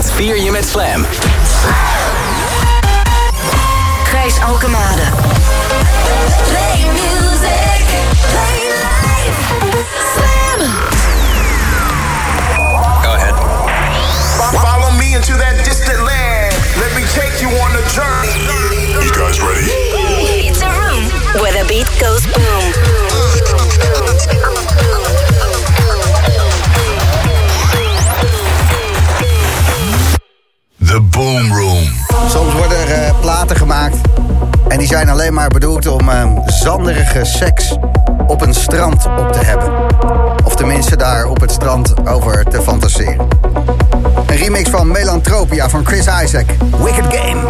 weekend vier je met Slam. Gijs Alkemade. Play music. Play life. Slam. Go ahead. Follow me into that distant land. Let me take you on a journey. You guys ready? It's a room where the beat goes boom. The Boom Room. Soms worden er eh, platen gemaakt. En die zijn alleen maar bedoeld om eh, zanderige seks op een strand op te hebben. Of tenminste daar op het strand over te fantaseren. Een remix van Melantropia van Chris Isaac. Wicked Game.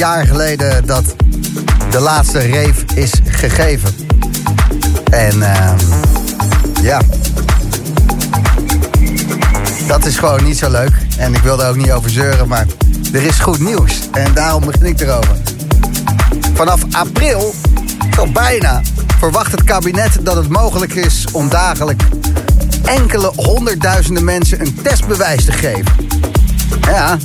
Jaar geleden dat de laatste reef is gegeven. En uh, ja, dat is gewoon niet zo leuk. En ik wil ook niet over zeuren, maar er is goed nieuws. En daarom begin ik erover. Vanaf april, zo bijna, verwacht het kabinet dat het mogelijk is om dagelijks enkele honderdduizenden mensen een testbewijs te geven. Ja.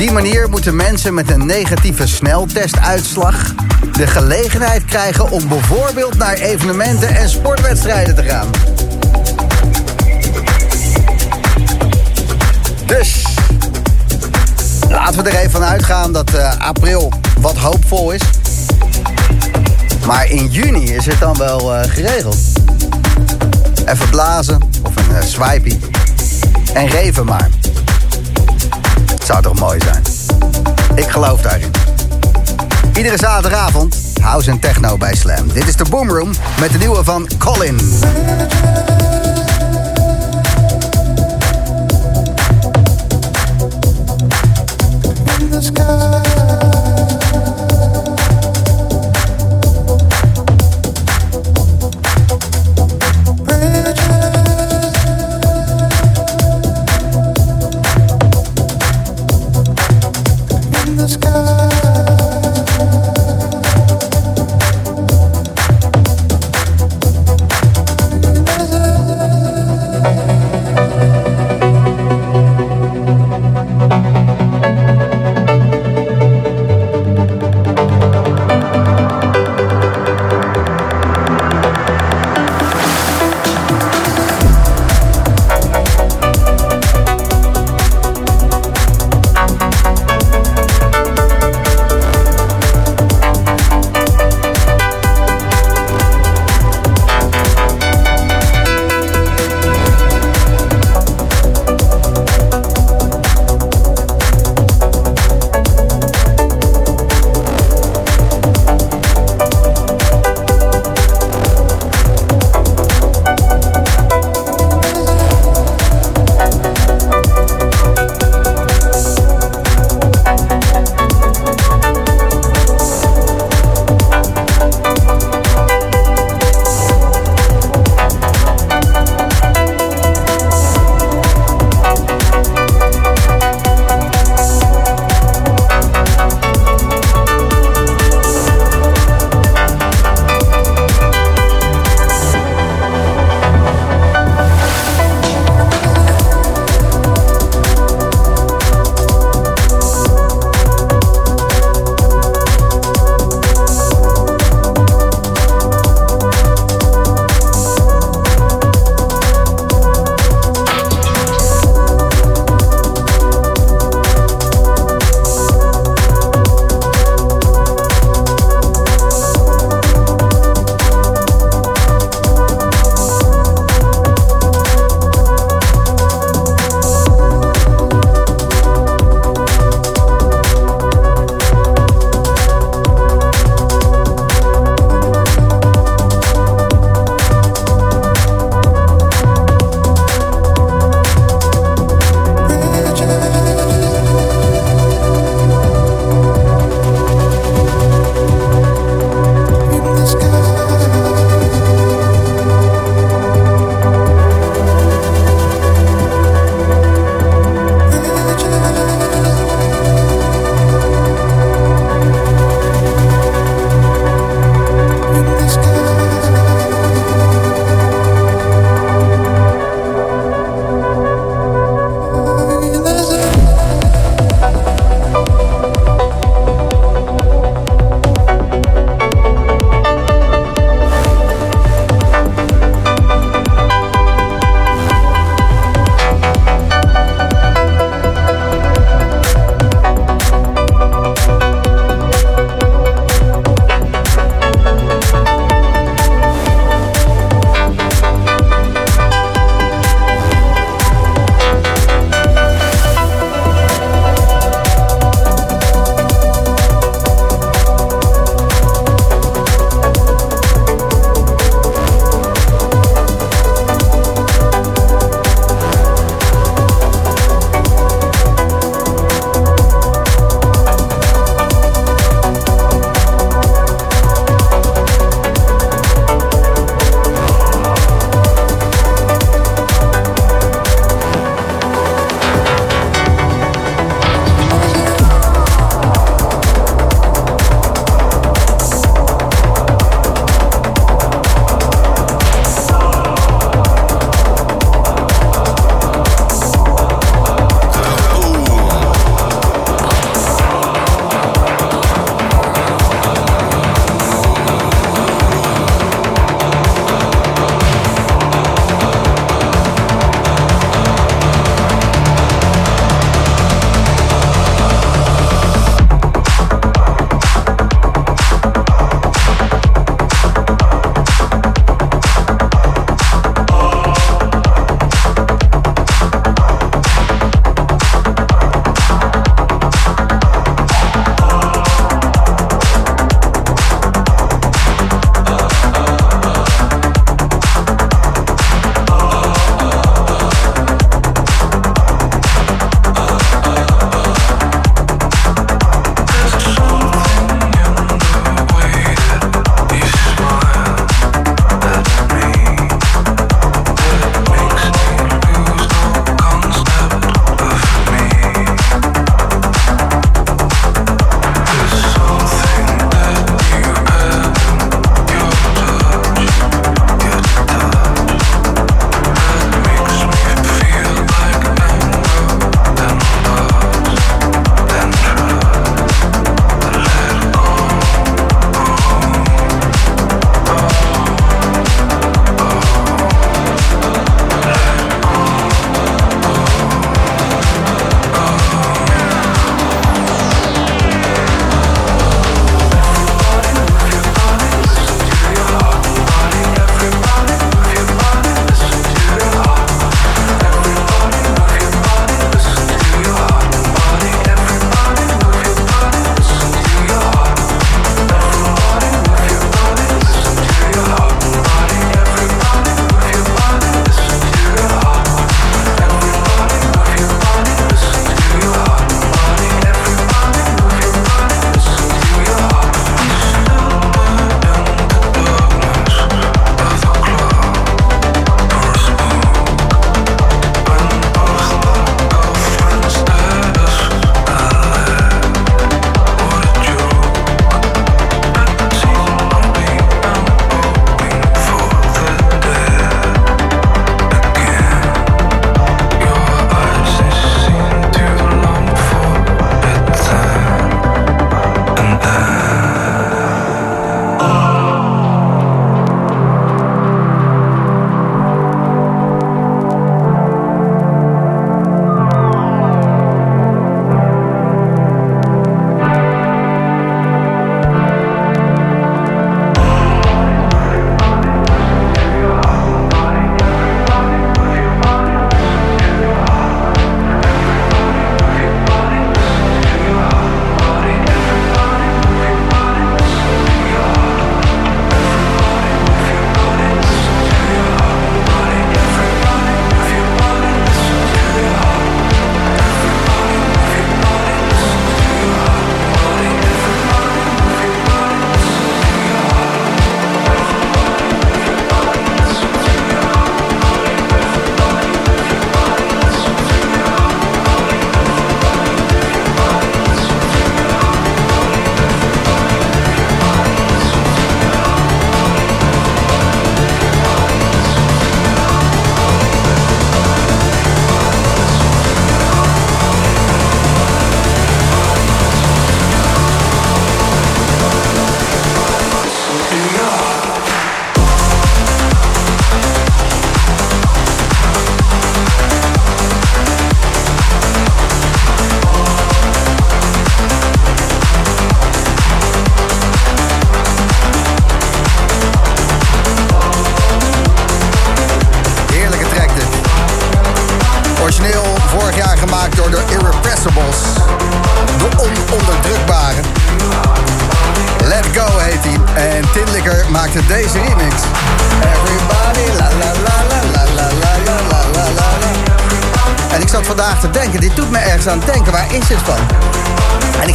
Die manier moeten mensen met een negatieve sneltestuitslag de gelegenheid krijgen om bijvoorbeeld naar evenementen en sportwedstrijden te gaan. Dus laten we er even van uitgaan dat uh, april wat hoopvol is. Maar in juni is het dan wel uh, geregeld. Even blazen of een uh. En reven maar. Zou toch mooi zijn. Ik geloof daarin. Iedere zaterdagavond house en techno bij Slam. Dit is de Boomroom met de nieuwe van Colin.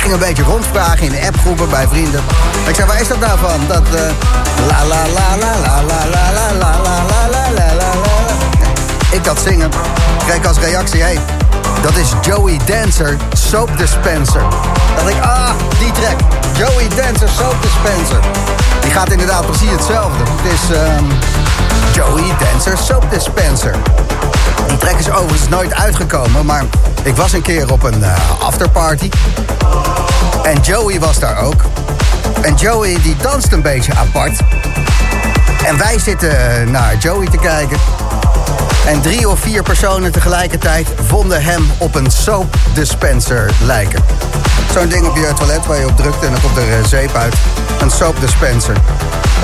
Ging een beetje rondvragen in de appgroepen bij vrienden. ik zei, waar is dat nou van? Dat uh, la la la la la la la la la la la la Ik dat zingen. Krijg als reactie, hé, hey, dat is Joey Dancer, Soap Dispenser. Dat ik, ah, die track. Joey Dancer, Soap Dispenser. Die gaat inderdaad precies hetzelfde. Het is um, Joey Dancer, Soap Dispenser. Die track is overigens nooit uitgekomen, maar ik was een keer op een uh, afterparty. En Joey was daar ook. En Joey die danst een beetje apart. En wij zitten naar Joey te kijken. En drie of vier personen tegelijkertijd vonden hem op een soap dispenser lijken. Zo'n ding op je toilet waar je op drukt en dan komt er uh, zeep uit. Een soap dispenser.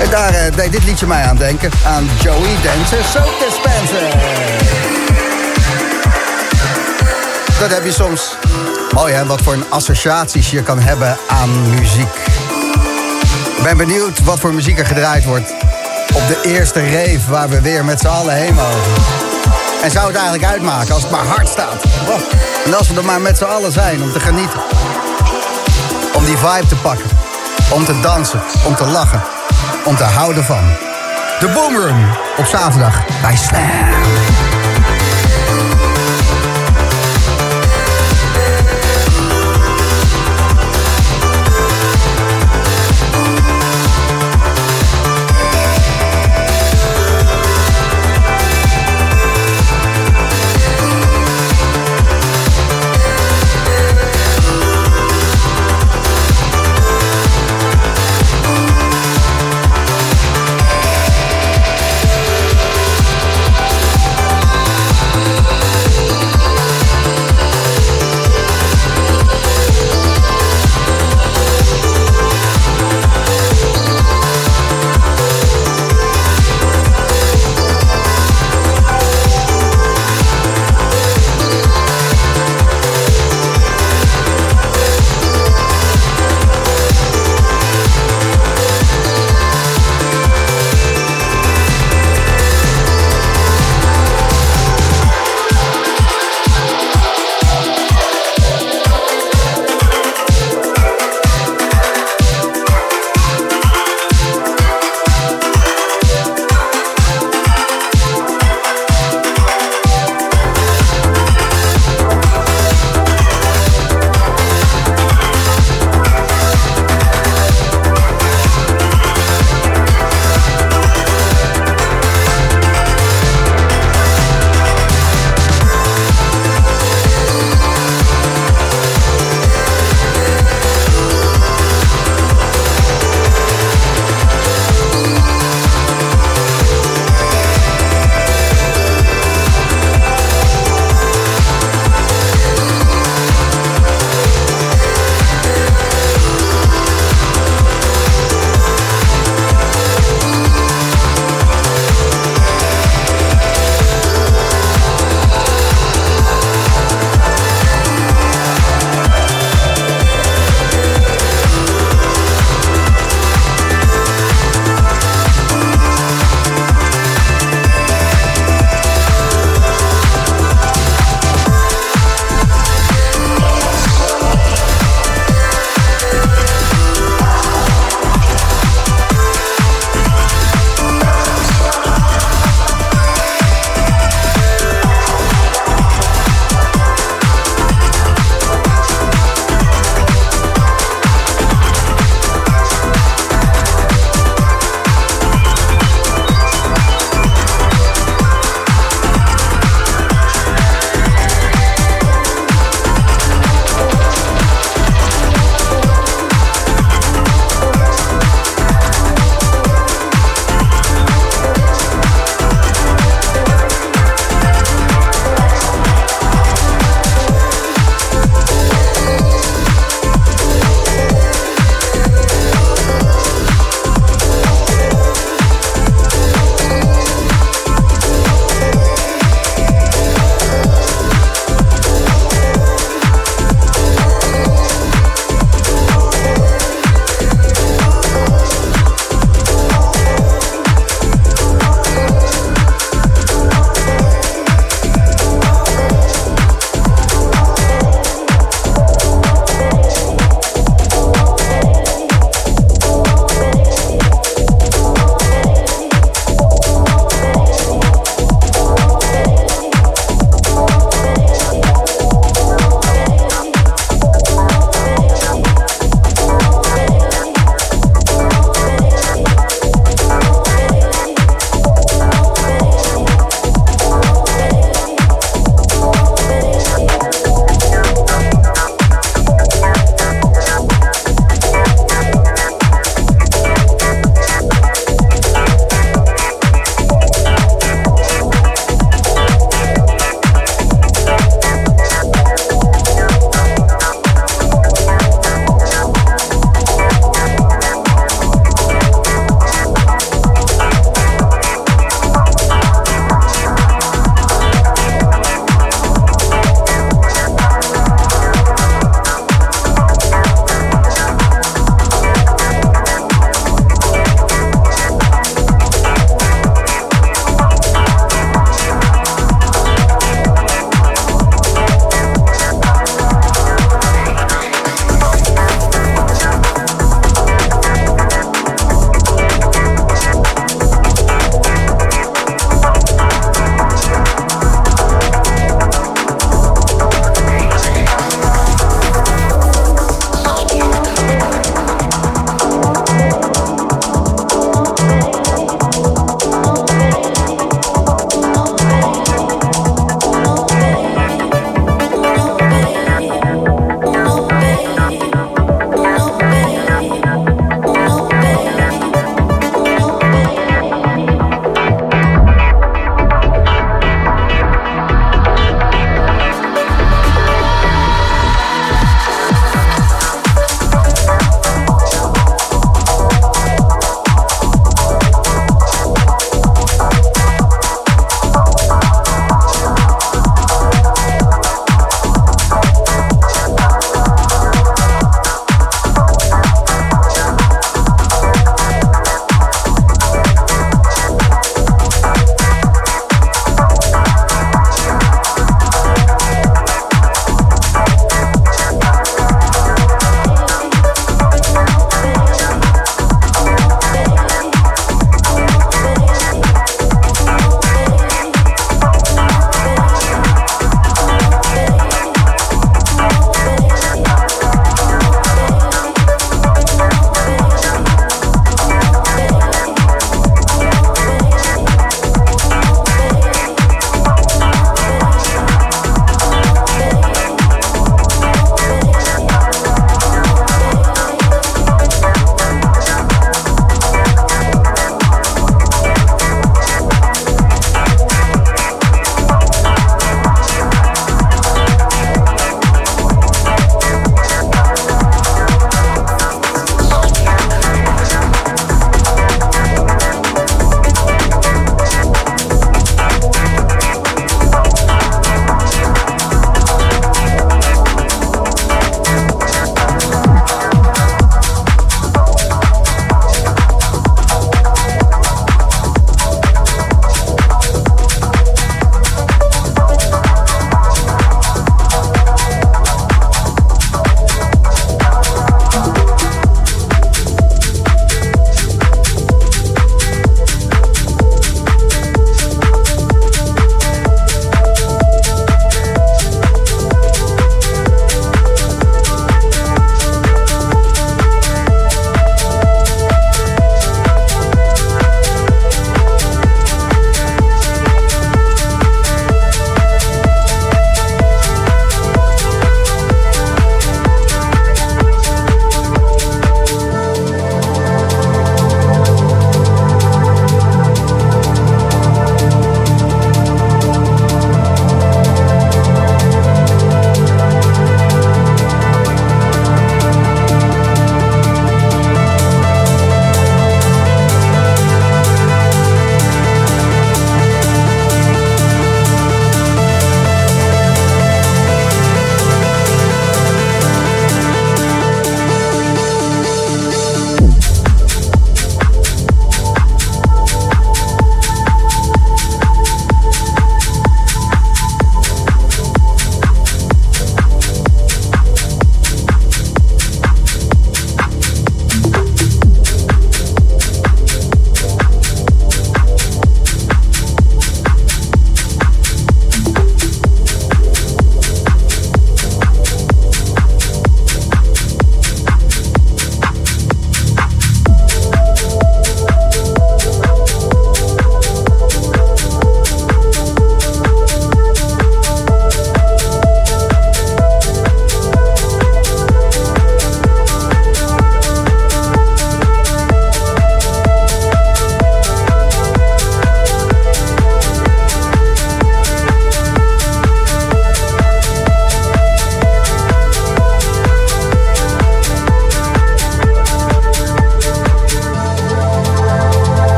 En daar deed dit liedje mij aan denken. Aan Joey Dancer Soap Dispenser. Dat heb je soms. Mooi hè, wat voor een associaties je kan hebben aan muziek. Ik ben benieuwd wat voor muziek er gedraaid wordt op de eerste rave waar we weer met z'n allen heen mogen. En zou het eigenlijk uitmaken als het maar hard staat? En als we er maar met z'n allen zijn om te genieten. Om die vibe te pakken. Om te dansen, om te lachen, om te houden van. De Boomroom op zaterdag bij Slam.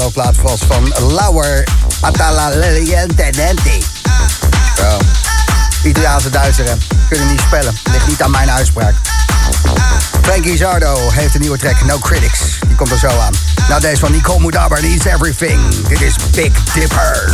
Italo-plaat was van Lauer Atalalientenenti. Zo. Italiaanse Duitser, hè. Kunnen niet spellen. Ligt niet aan mijn uitspraak. Frankie Zardo heeft een nieuwe track, No Critics. Die komt er zo aan. Nou, deze van Nicole Mudaber, Needs Everything. Dit is Big Dipper.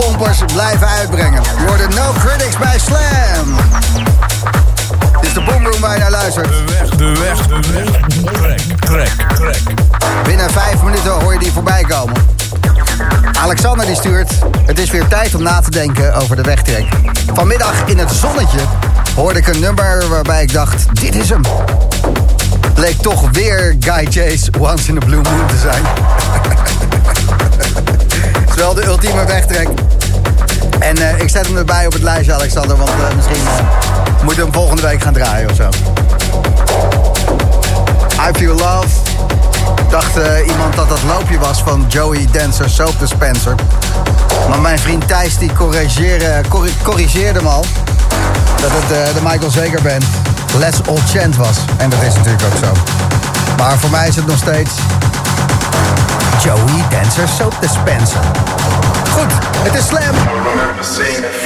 Pompers blijven uitbrengen. Je hoorde No Critics bij Slam. Dit is de boomroom waar je naar luistert. De weg, de weg, de weg. Trek, trek, trek. Binnen vijf minuten hoor je die voorbij komen. Alexander die stuurt... Het is weer tijd om na te denken over de wegtrek. Vanmiddag in het zonnetje hoorde ik een nummer waarbij ik dacht... Dit is hem. Bleek toch weer Guy Chase Once in a Blue Moon te zijn. Het is wel de ultieme wegtrek. En eh, ik zet hem erbij op het lijstje, Alexander. Want eh, misschien eh, moeten we hem volgende week gaan draaien of zo. I Feel Love. Dacht iemand dat dat loopje was van Joey Dancer Soap Dispenser. Maar mijn vriend Thijs die corrigeerde, corri- corrigeerde me al. Dat het de Michael Zeker Band Les Old Chant was. En dat is natuurlijk ook zo. Maar voor mij is het nog steeds... Joey Dancer Soap Dispenser. Goed, het is Slam. Remember seeing it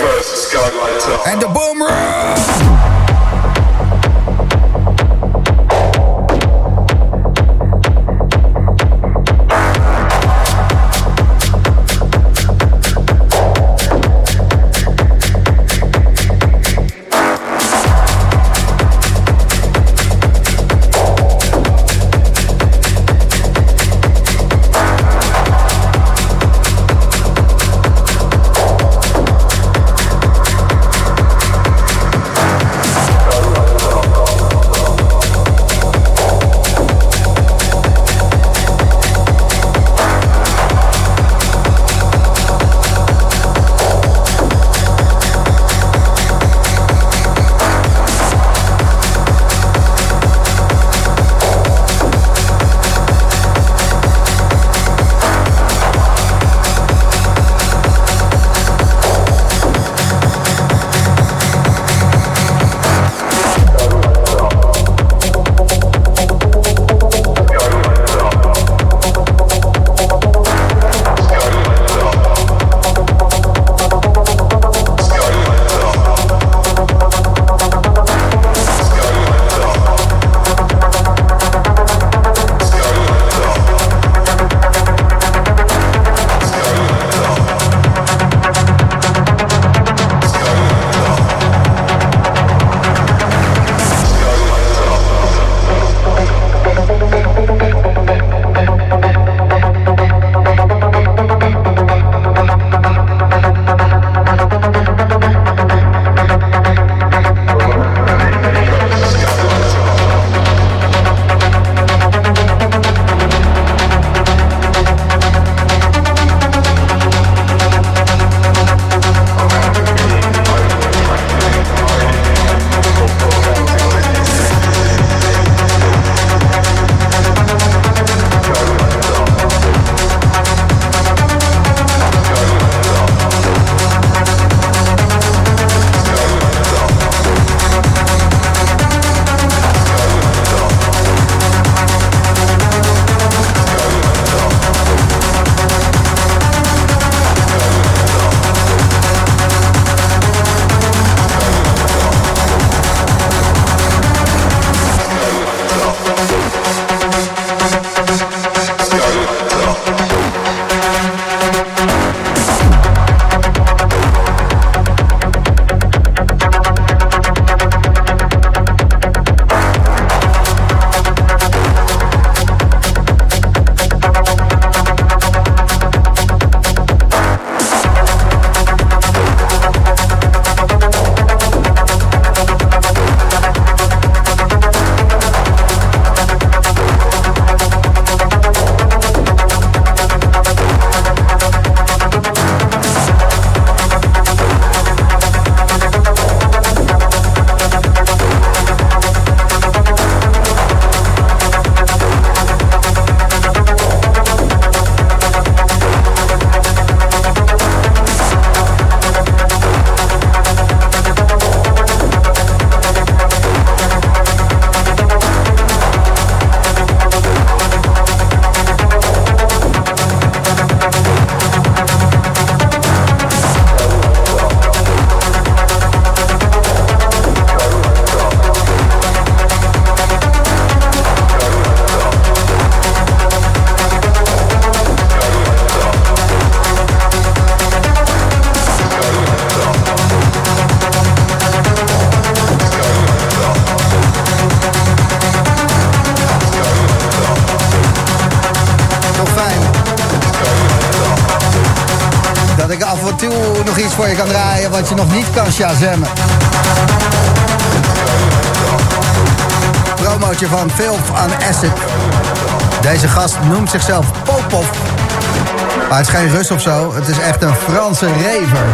het is geen Rus of zo, het is echt een Franse gewoon.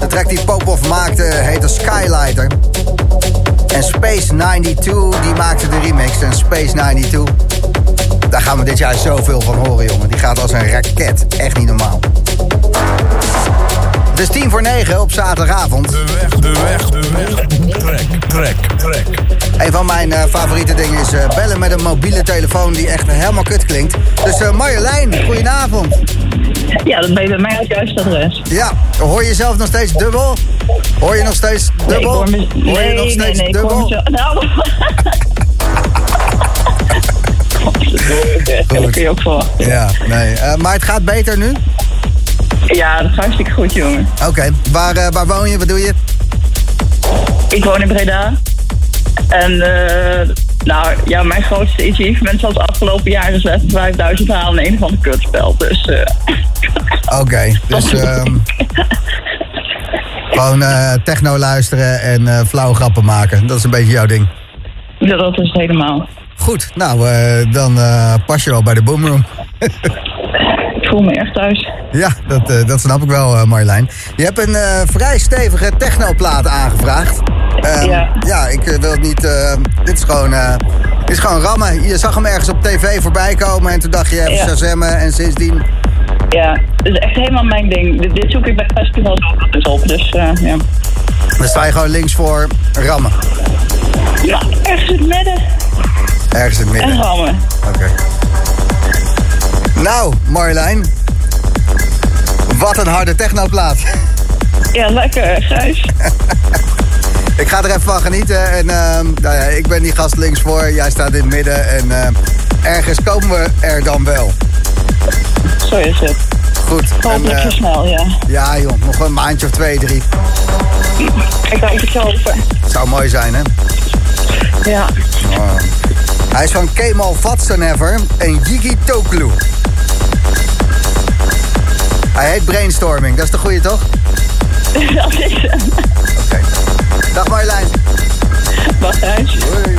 De track die Popov maakte heette Skylighter. En Space 92 die maakte de remix. En Space 92, daar gaan we dit jaar zoveel van horen, jongen. Die gaat als een raket. Echt niet normaal. Het is tien voor negen op zaterdagavond. De weg, de weg, de weg. Trek, trek, trek. Een van mijn eh, favoriete dingen is eh, bellen met een mobiele telefoon die echt helemaal kut klinkt. Dus eh, Marjolein, goedenavond. Ja, dat ben je bij mij het juiste adres. Ja, hoor je jezelf nog steeds dubbel? Hoor je nog steeds Nee, ik dubbel? hoor me- hoor je nee, nog nee, steeds nee, ik hoor dubbel? mezelf- Nou, Ja, dat kun je ook voor. Ja, nee. maar het gaat beter nu? Ja, dat gaat hartstikke goed, jongen. Oké, waar, eh, waar woon je? Wat doe je? Ik woon in Breda. En, eh, nou, ja, mijn grootste achievement was het afgelopen jaar is even 5000 halen in een van de kutspel. Dus, eh, Oké, dus ehm, gewoon eh, techno luisteren en eh flauwe grappen maken. Dat is een beetje jouw ding. ja, dat is het helemaal. Goed, nou, eh, dan eh, pas je wel bij de boomroom. Voel me echt thuis. Ja, dat, eh, dat snap ik wel, eh, Marjolein. Je hebt een eh, vrij stevige technoplaat aangevraagd. Ehm, Ja. Ja, ik wil het niet... dit, is gewoon, eh, dit is gewoon rammen. Je zag hem ergens op tv voorbij komen en toen dacht je even Ja. shazammen. En sindsdien... Ja, dat is echt helemaal mijn ding. Dit, dit zoek ik bij festivals ook op. Dus, ja. Dan sta je gewoon links voor rammen. Nou, ergens in het midden. Ergens in het midden. En rammen. Oké. Nou, Marjolein. Wat een harde technoplaat. Ja, lekker, Gijs. Ik ga er even van genieten. En ehm, nou ja, ik ben die gast links voor. Jij staat in het midden. En ehm, ergens komen we er dan wel. Zo is het. Goed. Hopelijk eh, zo snel, ja. ja joh, nog een maandje of twee, drie. Ik hou het hopen. Zou mooi zijn, hè? Ja. Oh. Hij is van Kemal Vatsanever en Gigi Toklu. Hij heet Brainstorming. Dat is de goede, toch? Dat is hem. Oké. Dag Marjolein. Hoi.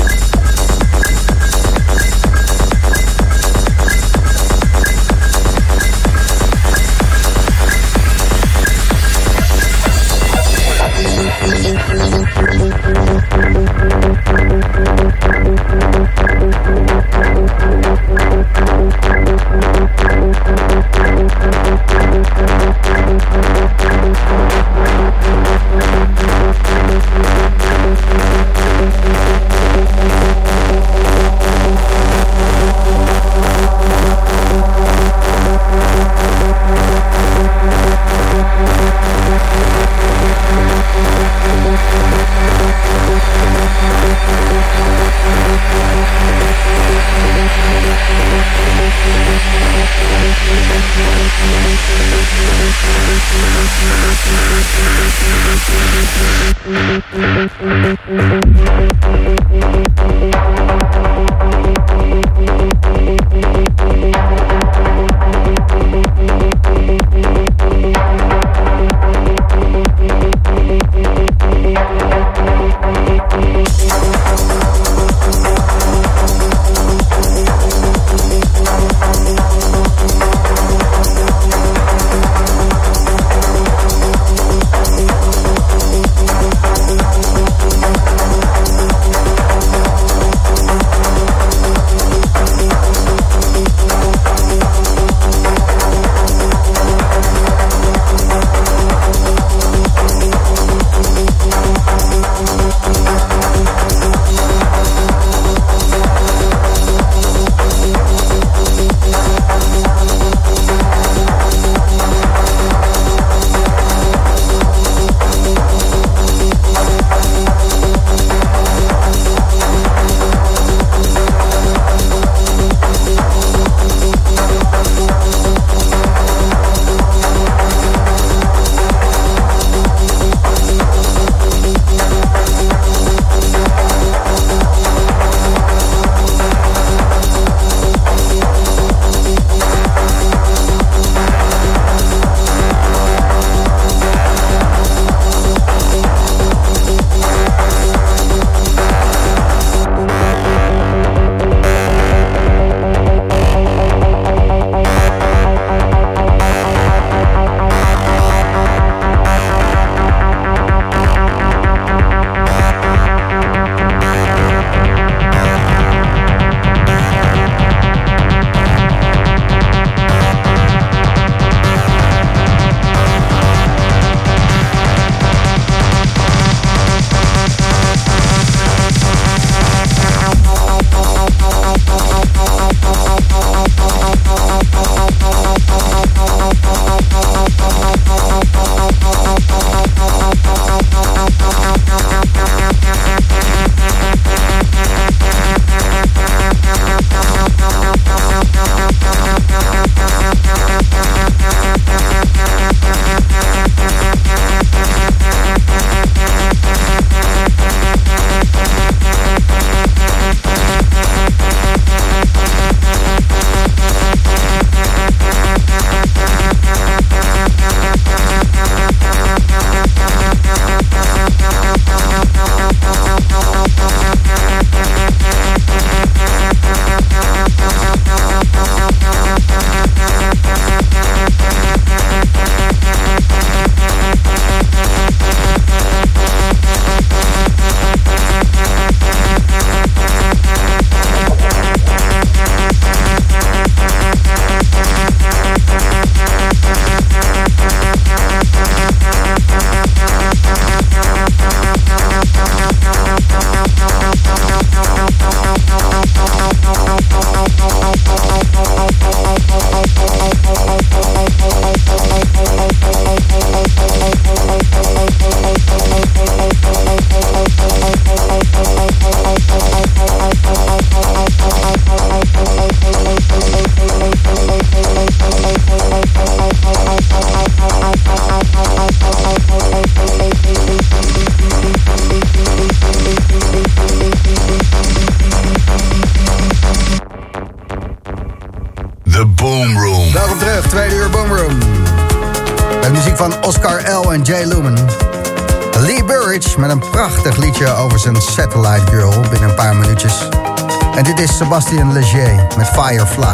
Dit is Sebastian Leger met Firefly.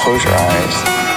close your eyes.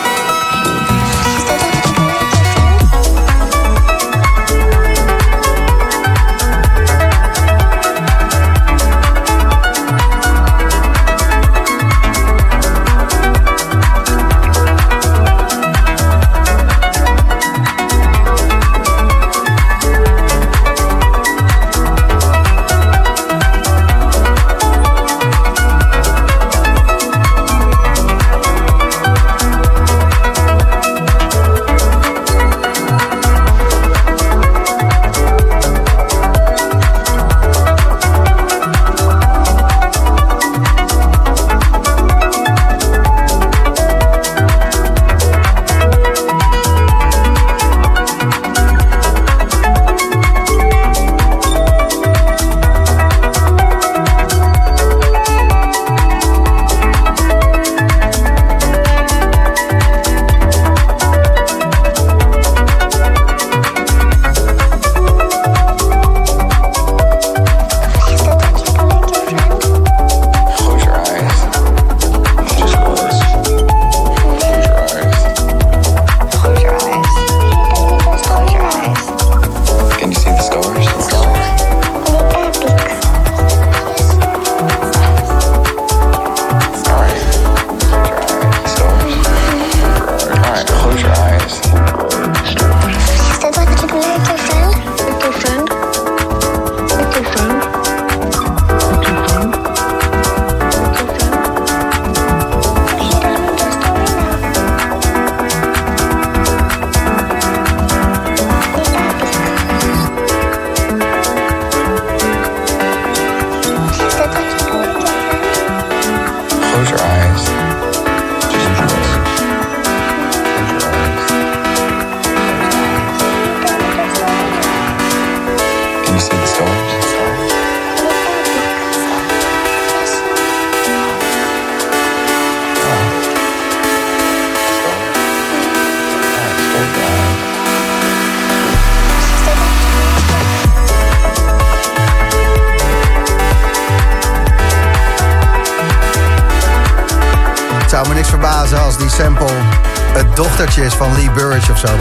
Zo.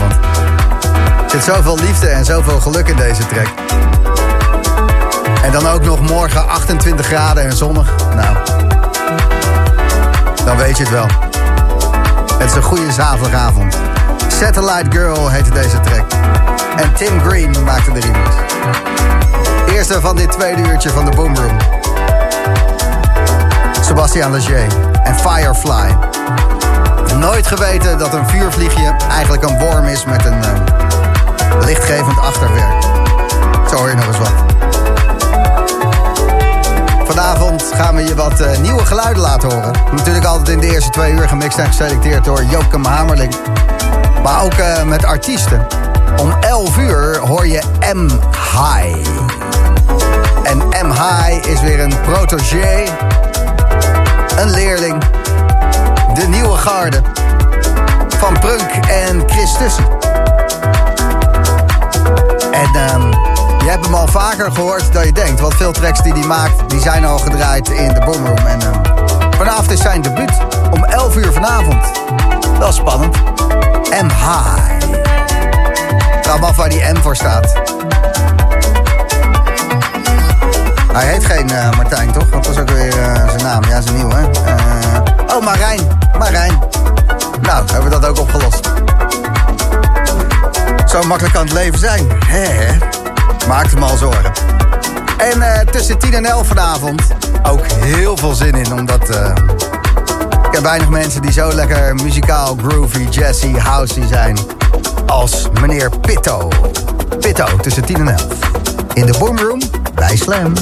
Er zit zoveel liefde en zoveel geluk in deze track. En dan ook nog morgen 28 graden en zonnig. Nou, dan weet je het wel. Het is een goede zaterdagavond. Satellite Girl heette deze track. En Tim Green maakte de remix. Eerste van dit tweede uurtje van de Boomroom. Sebastian Leger en Firefly. Nooit geweten dat een vuurvliegje eigenlijk een worm is met een uh, lichtgevend achterwerk. Zo hoor je nog eens wat. Vanavond gaan we je wat uh, nieuwe geluiden laten horen. Natuurlijk altijd in de eerste twee uur gemixt en geselecteerd door Jokem Hamerling. Maar ook uh, met artiesten. Om 11 uur hoor je M. High. En M. High is weer een protégé. Een leerling. De nieuwe garde. Van Prunk en Chris Tussen. En um, je hebt hem al vaker gehoord dan je denkt. Want veel tracks die hij maakt, die zijn al gedraaid in de Boomroom. En um, vanavond is zijn debuut. Om 11 uur vanavond. Wel spannend. M. High. Me af waar die M voor staat. Hij heet geen uh, Martijn, toch? Dat was ook weer uh, zijn naam. Ja, zijn nieuw, hè? Uh, oh, Marijn. Marijn. Nou, hebben we dat ook opgelost. Zo makkelijk kan het leven zijn. Hè? Maakt me al zorgen. En tussen 10 en 11 vanavond ook heel veel zin in, omdat... ik heb weinig mensen die zo lekker muzikaal, groovy, jazzy, housey zijn als meneer Pitto. Pitto tussen 10 en 11. In de Boomroom bij Slam.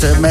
to make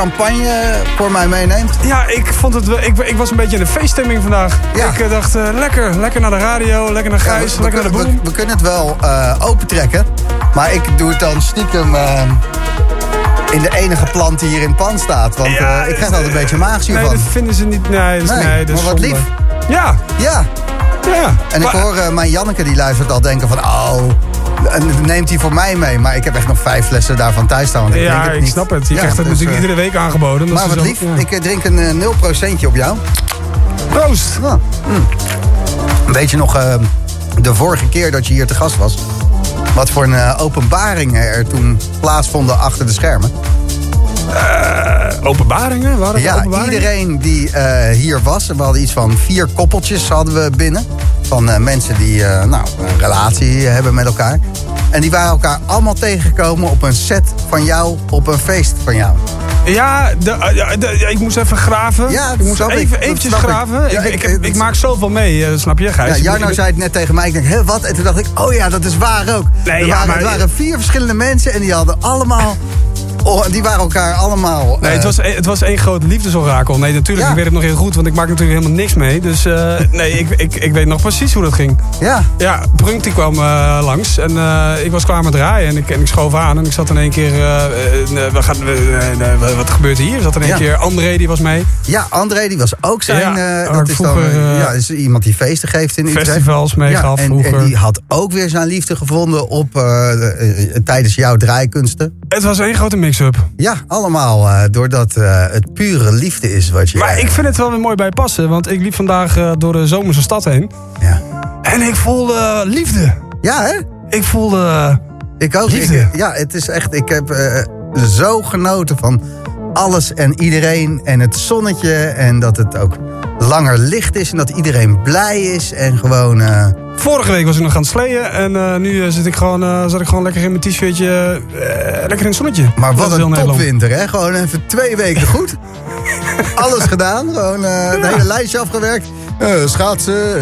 champagne voor mij meeneemt. Ja, ik vond het wel. Ik, ik was een beetje in de feeststemming vandaag. Ja. Ik eh, dacht, eh, lekker. Lekker naar de radio, lekker naar Gijs, Ja, we, lekker naar de boom. we kunnen het wel eh, opentrekken. Maar ik doe het dan stiekem eh, in de enige plant die hier in het pan staat. Want Ja, eh, ik krijg altijd een beetje maagzuur Nee, van. dat vinden ze niet. Nee, dat is, Nee, nee, dat is maar wat zonde. lief. Ja, Ja, ja. en ik hoor eh, mijn Janneke die luistert al denken van... Oh, neemt hij voor mij mee. Maar ik heb echt nog vijf flessen daarvan thuis staan. Ik Ja, ik niet. snap het. Je Ja, krijgt het dus, natuurlijk eh, iedere week aangeboden. Dat Maar wat zo- lief, ja. ik eh, drink een eh, 0% op jou. Proost. Ja. mm. Weet je nog, eh, de vorige keer dat je hier te gast was... wat voor een eh, openbaringen er toen plaatsvonden achter de schermen? Openbaringen? Waren Ja, openbaringen? iedereen die eh, hier was... we hadden iets van vier koppeltjes hadden we binnen... van eh, mensen die eh, nou, een relatie hebben met elkaar. En die waren elkaar allemaal tegengekomen op een set van jou... op een feest van jou. Ja, de, eh, ik moest even graven. Ja, ik moest ik. even, eventjes ik. graven. Ja, ik, ik- maak zoveel mee, eh, snap je, Gijs? Ja, Jarno zei het net tegen mij. Ik denk, hé, wat? En toen dacht ik, oh ja, dat is waar ook. Nee, er, ja, waren, maar- er waren vier verschillende mensen en die hadden allemaal... Oh, die waren elkaar allemaal... Nee, eh, het was, het was één groot liefdesorakel. Nee, natuurlijk, Ja. ik weet het nog heel goed, want ik maak natuurlijk helemaal niks mee. Dus eh, nee, ik, ik, ik weet nog precies hoe dat ging. Ja, Ja, Brunk die kwam eh, langs en eh, ik was klaar met draaien en ik, en ik schoof aan. En ik zat in één keer, eh, eh, we gaan, eh, eh, wat- gebeurt hier? Er zat in één Ja. keer André, die was mee. ja, André die was ook zijn... Ja, eh, dat is dan vroeger, eh, eh, ja, is iemand die feesten geeft in Utrecht. Festivals meegaf en, vroeger. en die had ook weer zijn liefde gevonden op, eh, eh, tijdens jouw draaikunsten. Het was één grote mix-up. Ja, allemaal eh, doordat eh, het pure liefde is wat je... Maar ik vind het wel weer mooi bij passen, want ik liep vandaag eh, door de zomerse stad heen. Ja, En ik voelde liefde. ja hè? Ik voelde... Ik ook. Liefde. Ik, ja, het is echt. Ik heb zo genoten van alles en iedereen. En het zonnetje. En dat het ook langer licht is. En dat iedereen blij is. En gewoon. eh, Vorige week was ik nog aan het sleeën en eh, nu eh, zit ik gewoon, eh, zat ik gewoon lekker in mijn t-shirtje, lekker in het zonnetje. maar wat een topwinter, hè? Gewoon even twee weken goed. Alles gedaan. Gewoon het hele lijstje afgewerkt. Eh, schaatsen,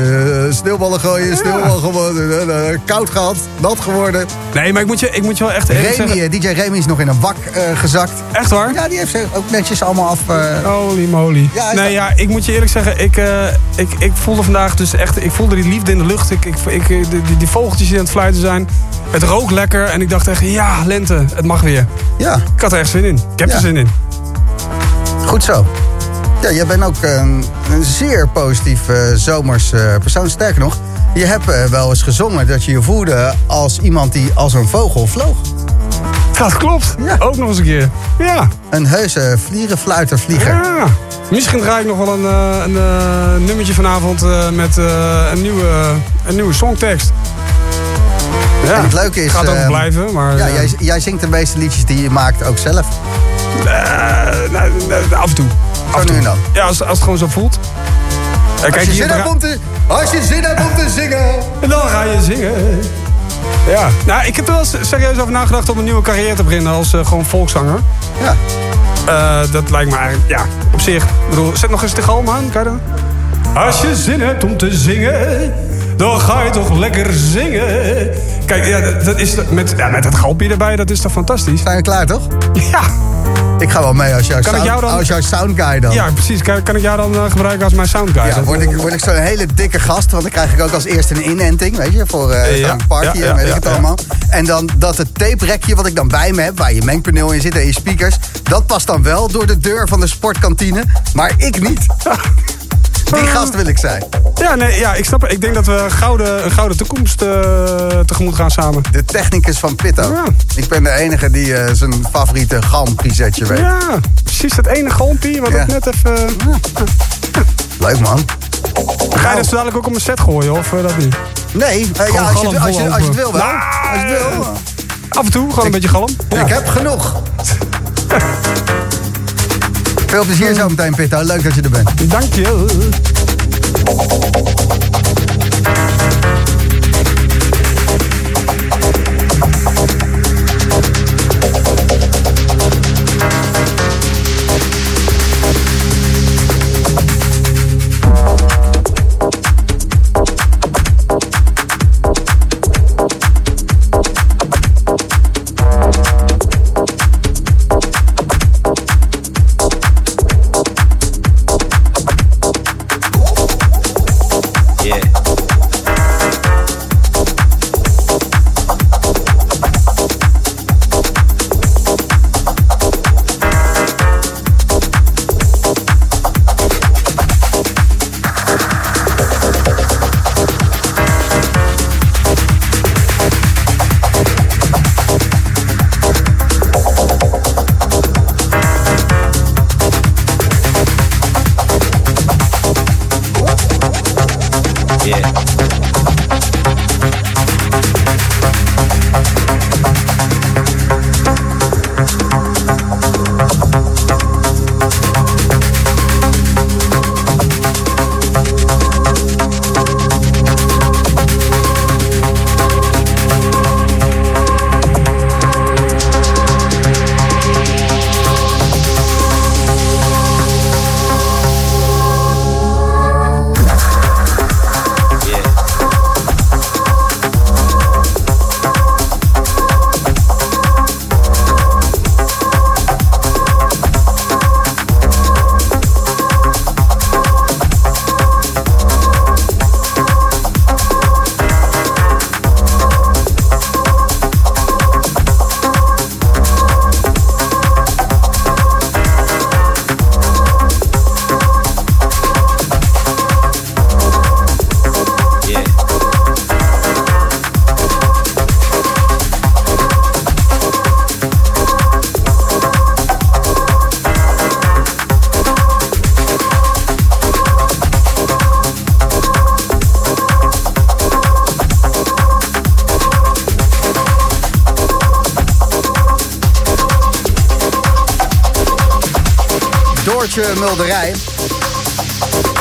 eh, sneeuwballen gooien, sneeuwbal gewoon. eh, koud gehad, nat geworden. Nee, maar ik moet je, ik moet je wel echt Remy, zeggen. DJ Remy is nog in een eh, gezakt. Echt waar? Ja, die heeft ze ook netjes allemaal af. Holy moly. Ja, nee, dat- ja, ik moet je eerlijk zeggen, ik, ik, ik voelde vandaag dus echt, ik voelde die liefde in de lucht. Ik, ik, ik, die, die, die vogeltjes die aan het fluiten zijn. Het rook lekker en ik dacht echt, ja, lente, het mag weer. ja. Ik had er echt zin in. Ik heb Ja. er zin in. Goed zo. Ja, jij bent ook een, een zeer positief eh, zomers eh, persoon. Sterker nog, je hebt eh, wel eens gezongen dat je je voelde als iemand die als een vogel vloog. Dat klopt. Ja. Ook nog eens een keer. Ja. Een heuse vlierenfluiter vlieger. ja. Misschien draai ik nog wel een, een nummertje vanavond met een, nieuwe, een nieuwe songtekst. Ja. En het leuke is, Gaat ook eh, blijven, maar... Ja, jij, jij zingt de meeste liedjes die je maakt ook zelf. nou, af en toe. Nu en dan. Ja, als, als het gewoon zo voelt. Eh, Als kijk, je, hier zin hebt om te, als je zin hebt om te zingen. dan ga je zingen. Ja. Nou, ik heb er wel serieus over nagedacht om een nieuwe carrière te beginnen als eh, gewoon volkszanger. Ja. Eh, dat lijkt me eigenlijk, ja, op zich. Ik bedoel, zet nog eens de galm aan, kan je? Als je zin hebt om te zingen, dan ga je toch lekker zingen. Kijk, ja, dat- is, met, ja, met dat galmpje erbij, dat is toch fantastisch? Zijn we klaar toch? Ja, Ik ga wel mee als jouw, Kan ik sound, jou dan- als jouw soundguy dan. ja precies. Kan, kan ik jou dan eh, gebruiken als mijn soundguy? Ja, word ik, word ik zo'n hele dikke gast, want dan krijg ik ook als eerste een inenting, weet je, voor eh, Ja, zo'n party ja, en weet ik het allemaal. En dan dat het tape-rekje wat ik dan bij me heb, waar je mengpaneel in zit en je speakers, dat past dan wel door de deur van de sportkantine, maar ik niet. Die gast wil ik zijn. Ja, nee, ja, ik snap het. Ik denk dat we een gouden, een gouden toekomst eh, tegemoet gaan samen. De technicus van Pitto. Ja. Ik ben de enige die eh, zijn favoriete galmpresetje weet. Ja, precies dat ene galmpje wat Ja. ik net even... Leuk man. Ga je dat zo dadelijk ook op mijn set gooien, of eh, dat niet? Nee, eh, ja, als, je, galm als, je, als je het wil wel. Nou, Als je het wil. Af en toe, gewoon een beetje galm. Ja. Ik heb genoeg. Veel plezier zo meteen, Pitto. Leuk dat je er bent. Dank je.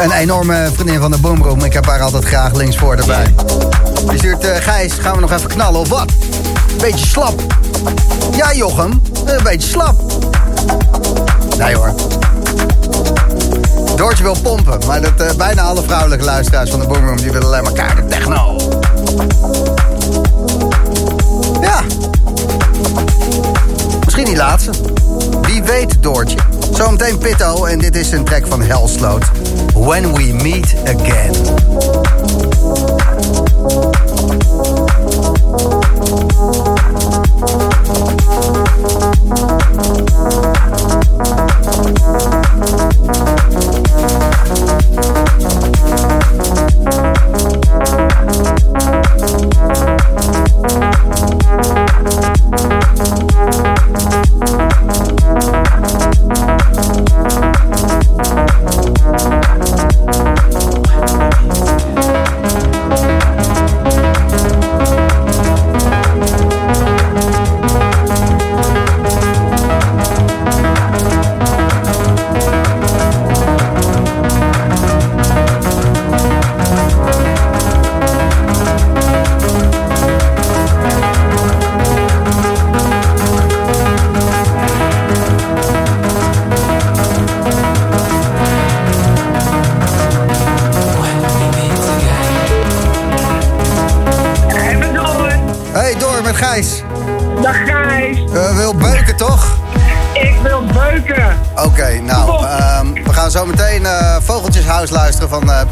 Een enorme vriendin van de Boomroom. Ik heb haar altijd graag links voor erbij. Die stuurt, eh, Gijs, gaan we nog even knallen of wat? Beetje slap. Ja, Jochem, een beetje slap. Nee hoor. Doortje wil pompen, maar dat, eh, bijna alle vrouwelijke luisteraars van de Boomroom... die willen alleen maar kaarten techno. Ja. Misschien die laatste. Wie weet, Doortje. Zometeen Pitto en dit is een track van Hellsloot. When We Meet Again.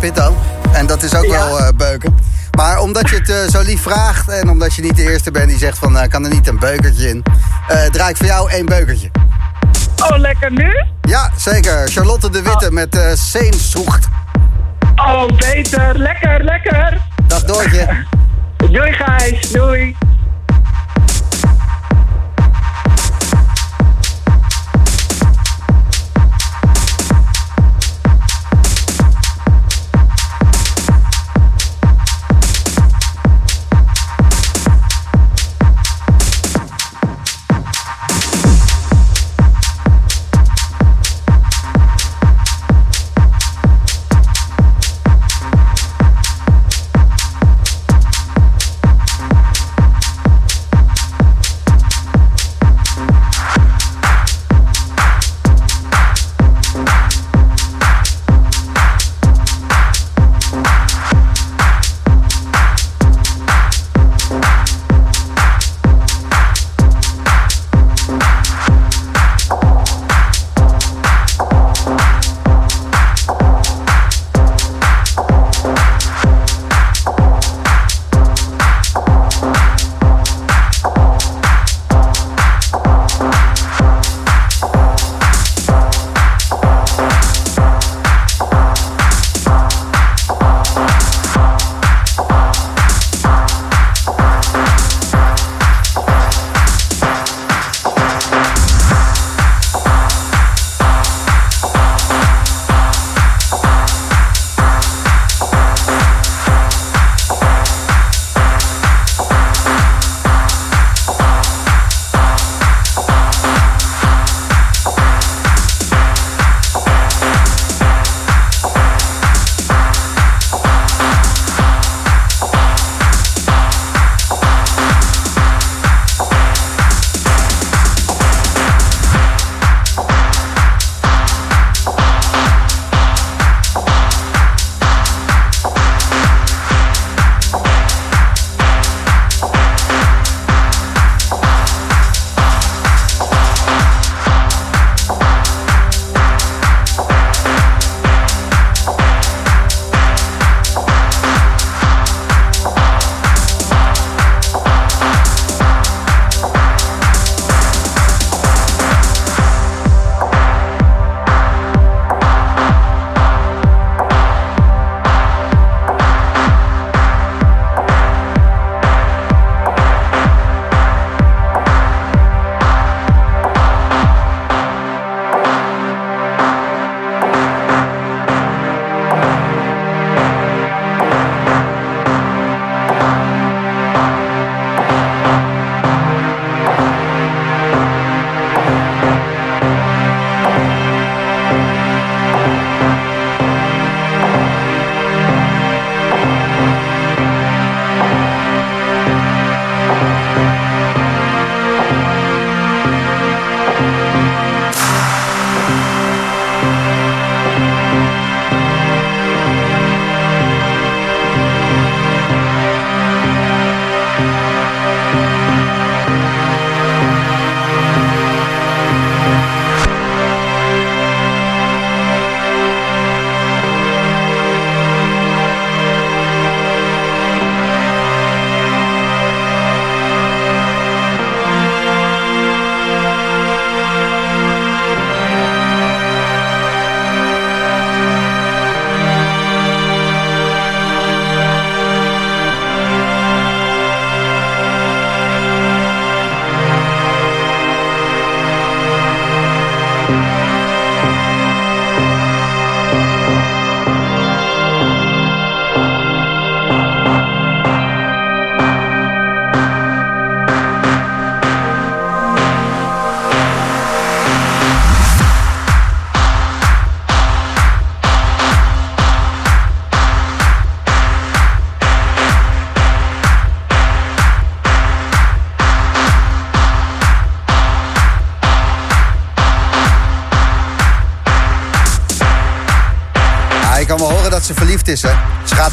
Pitto. En dat is ook Ja. wel eh, beuken. Maar omdat je het eh, zo lief vraagt en omdat je niet de eerste bent die zegt van... eh, kan er niet een beukertje in, draai ik voor jou één beukertje. Oh, lekker nu? Ja, zeker. Charlotte de Witte met eh Seensroegt. Oh, beter. Lekker, lekker. Dag Doortje. Doei Gijs. Doei.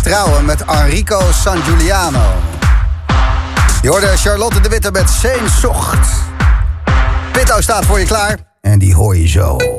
Trouwen met Enrico San Giuliano. Je hoorde Charlotte de Witte met Zocht. Pitto staat voor je klaar. En die hoor je zo.